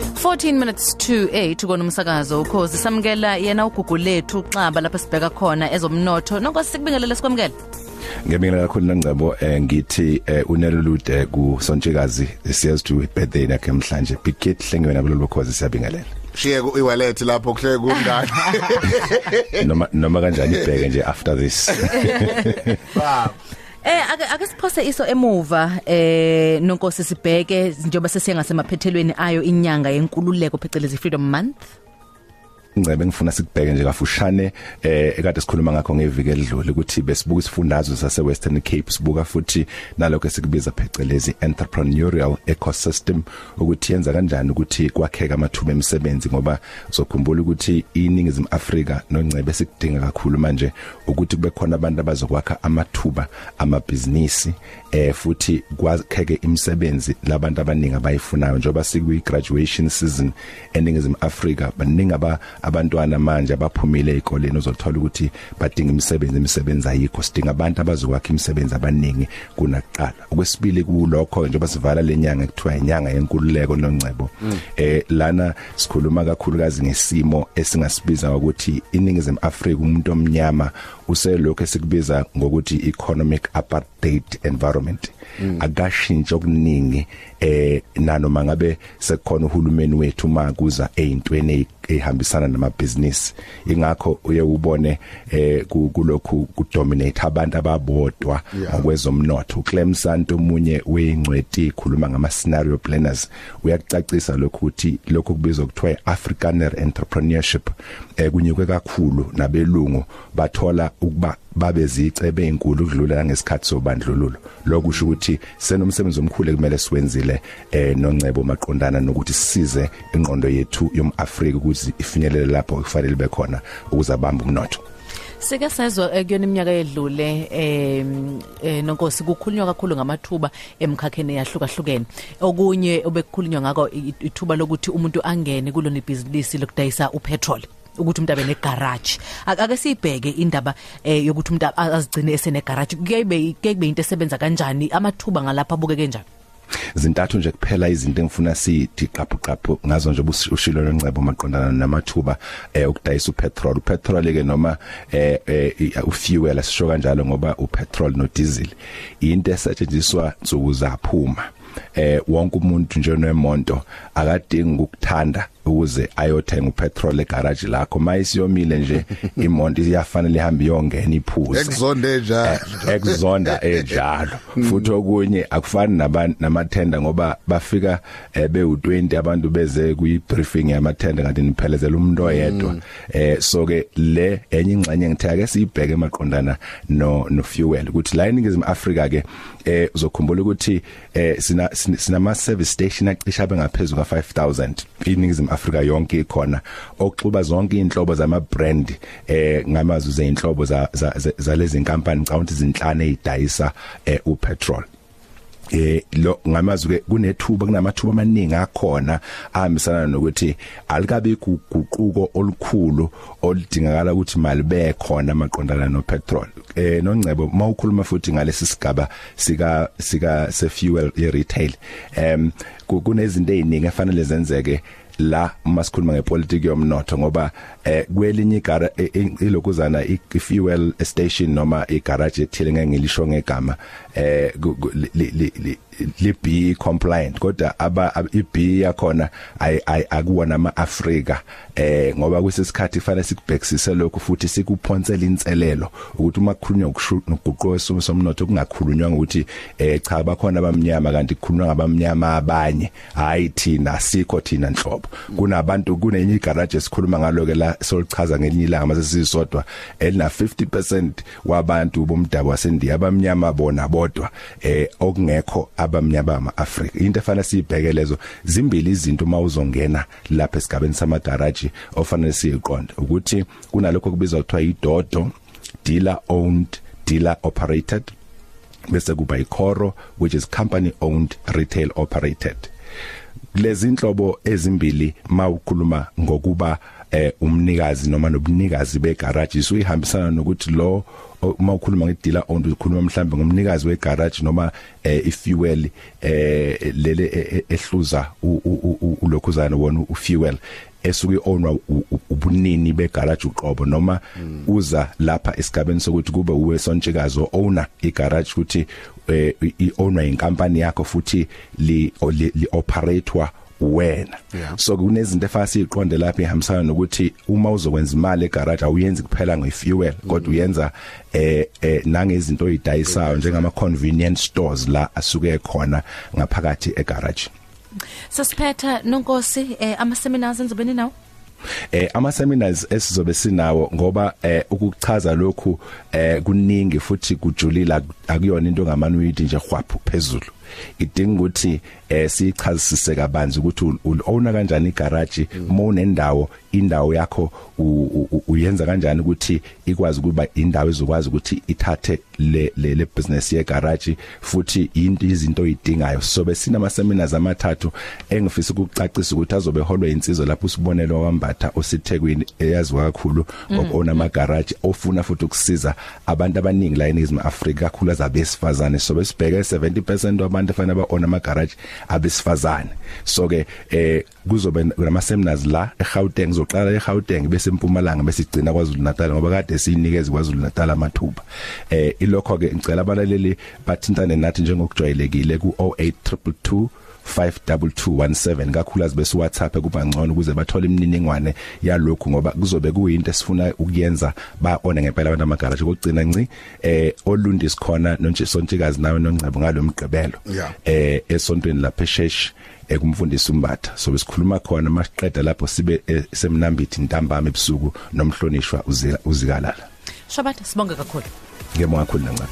14 minutes to 8 kona umsakazo ukhozi samukela yena ugugu lethu uxaba lapha sibheka khona ezomnotho. Nonke sikubingelele sikwamukela Ngiyabingelela kakhulu nangcebo eh ngithi eh, unelulude ku Sontshikazi siyas to birthday nakhe namhlanje big kid hlengwe nabo lokhozi siyabingelela. Shiye ku iwallet lapho kuhleke kungani? Noma noma kanjani ibheke nje after this? Wow. Eh ake ake siphose iso emuva eh nonkosi sibheke njengoba sesiyengasemaphethelweni ayo inyanga yenkululeko phecelezi Freedom Month. Ingcebe ngifuna sikubheke nje kafushane eh ekade sikhuluma ngakho ngeviki edlule ukuthi besibuka isifundazwe sase Western Cape sibuka futhi nalokho esikubiza phecelezi entrepreneurial ecosystem ukuthi yenza kanjani ukuthi kwakheka amathuba emisebenzi ngoba uzokhumbula ukuthi iningizimu Afrika nongcebe sikudinga kakhulu manje ukuthi kube khona abantu abazokwakha amathuba amabhizinisi eh futhi kwakheke imisebenzi labantu abaningi abayifunayo. Njengoba sikwi graduation season eningizimu Afrika baningi aba abantwana manje abaphumile ezikoleni uzothola ukuthi badinga imisebenzi imisebenzi ayikho. Sidinga abantu abazokwakha imisebenzi abaningi kunakuqala. Okwesibili kulokho njengoba sivala lenyanga ekuthiwa inyanga yenkululeko nongcebo eh lana sikhuluma kakhulukazi ngesimo esingasibiza ukuthi iningizimu Afrika umuntu omnyama uselokho esikubiza ngokuthi economic apartheid environment. Akashintsha okuningi eh nanoma ngabe sekukhona uhulumeni wethu makuza ezintweni ehambisana namabhizinisi ingakho uye ubone eh kulokhu kudominate abantu ababodwa ngokwezomnotho. uClem Santo omunye weingcweti ikhuluma ngama scenario planners uyakucacisa lokhu ukuthi lokho kubizwa kuthiwa Afrikaner entrepreneurship eh kunyuke kakhulu nabelungu bathola ukuba babe zicebe ezinkulu ukudlula ngesikhathi sobandlululo. Lokusho ukuthi senomsebenzi omkhulu kumele siwenzile eh nongcebo maqondana nokuthi sisize ingqondo yethu yomAfrika ukuthi ifinyelele lapho kufanele bekhona ukuze abambe umnotho. Sike sezwe kuyona iminyaka edlule eh nonkosi kukhulunywa kakhulu ngamathuba emkhakheni yahlukahlukene okunye obekukhulunywa ngako ithuba lokuthi umuntu angene kulona ibhizinisi lokudayisa upetrol ukuthi umuntu abe negarage ake sibheke indaba eh yokuthi umuntu azigcine esene garage kuyabe kuyebe into esebenza kanjani? Amathuba ngalapha abukeke kanjani zintathu nje kuphela izinto engifuna sithi qaphu qaphu ngazo nje ushilo lwencebo maqondana namathuba eh ukudayisa upetrol. Upetrol ke noma eh, eh ufuel asisho kanjalo ngoba upetrol no diesel into esetshenziswa nsuku zaphuma. Eh wonke umuntu nje nemonto akadingi ukuthanda ukuze ayothenga upetrol egarage lakho. Mayisiyomile nje imonto iyafanele ihambe iyongena iphuze. Ekuzonde njalo ekuzonda enjalo futhi okunye akufani nabantu namathenda ngoba bafika be u20 abantu beze kuyi briefing yamathenda kanti niphelezela umuntu oyedwa. Eh so ke le enye ingxenye ngithe ake siyibheke emaqondana no no fuel ukuthi la eningizimu Africa ke eh uzokhumbula ukuthi eh sina sinama service station acisha bengaphezulu ka 5000 iningizimu Africa yonke ikhona okuxuba zonke inhlobo zama brand eh ngamazu zeinhlobo za zalezi inkampani ngicabanga izinhlane ezidayisa eh upetrol. Eh lo ngamazwi ke kunethuba kunamathuba amaningi akhona ahambisana nokuthi alikabe guquko olukhulu oludingakala ukuthi malibe khona maqondana no petrol eh nongcebo mawukhuluma futhi ngalesi sigaba sika sika se fuel ye retail em kunezinto eziningi efanele zenzeke la masikhuluma ngepolitiki yomnotho ngoba eh kwelinye igara ilokuzana i-fuel station noma igarage ethile ngeke ngilisho ngegama eh li B compliant kodwa aba iB yakhona akuwona ama Africa eh ngoba kusesikhathi kufanele sikubhekisise lokho futhi sikuphonsela inselelo ukuthi uma kukhulunywa ngokuguquko esumo somnotho kungakhulunywa ukuthi eh cha bakhona abamnyama kanti kukhulunywa ngabamnyama abanye. Hayi thina sikho thina nhlobo. Kunabantu kunenye igarage esikhuluma ngalo ke la solichaza ngelinye ilanga mase sisodwa elina 50% wabantu bomdabu wasendiya. Abamnyama bona bodwa eh okungekho abamnyama bama-Afrika into efanele siyibhekelezo zimbili izinto uma uzongena lapha esigabeni samagaraji ofanele siyiqonde. Ukuthi kunalokho kubizwa kuthiwa idodo dealer owned dealer operated bese kuba ikhoro which is company owned retail operated. Lezi inhlobo ezimbili mawukhuluma ngokuba eh umnikazi noma nobunikazi begarage isuyihambisana nokuthi lo uma ukhuluma ngedealer owned ukhuluma mhlambe ngomnikazi wegarage noma eh ifuel eh lele e- e- ehluza ulokhuzana wona ufuel esuke ownwa ubunini begarage uqobo noma uza lapha esigabeni sokuthi kube uwe sontshikazi owner igarage ukuthi eh, i owner inkampani yakho futhi li o- li li operatewa wena. Yeah. so kunezinto efasi iqonde lapha ihambisana nokuthi uma uzokwenza imali egarage awuyenzi kuphela ngefuel kodwa uyenza eh eh nangezinto oyidayisayo njengama convenience stores la asuke khona ngaphakathi egarage Sasiphetha nonkosi eh ama seminars enzobeni nawo eh ama seminars esizobe sinawo ngoba eh ukuchaza lokhu eh kuningi futhi kujulila akuyona into ngamanuiti nje hwaphu phezulu. Idinga ukuthi eh sichazisise kabanzi ukuthi owner kanjani igarage uma unendawo indawo yakho u- u- uyenza kanjani ukuthi ikwazi kuba indawo ezokwazi ukuthi ithathe le le, le business ye garage futhi into izinto oyidingayo. So besinama seminars amathathu engifisa ukucacisa ukuthi azobe holwe insizwa lapho usibonelo wambatha osithekweni eyaziwa kakhulu ngokona ama garage ofuna futhi ukusiza abantu abaningi la eNingizimu Afrika kakhulu azabesifazane so besibheke 70% wabantu efana ba own ama garage abesifazane. So ke eh kuzobe nama seminars la eGauteng zoqala eGauteng bese eMpumalanga bese igcina kwaZulu Natal ngoba kade siyinikeza kwaZulu Natal amathuba. Eh ilokho ke ngicela abalaleli bathintane nathi njengokujwayelekile ku 08222 52217 kakhulukazi bese WhatsApp kuba ngcono ukuze bathole imininingwane yalokhu ngoba kuzobe kuyinto esifuna ukuyenza baone ngempela abantu amagaraji. Kokugcina nci eh olundi sikhona nonje sontikazi nawe nongcebo ngalomgqibelo Yeah. eh esontweni lapha eShesh ekumfundisa umbatha. So besikhuluma khona masiqeda lapho sibe eh, semnambithi ntambama ebusuku nomhlonishwa uzika uzikalala. Shabat sibonga kakhulu. Ngebonga kakhulu nancane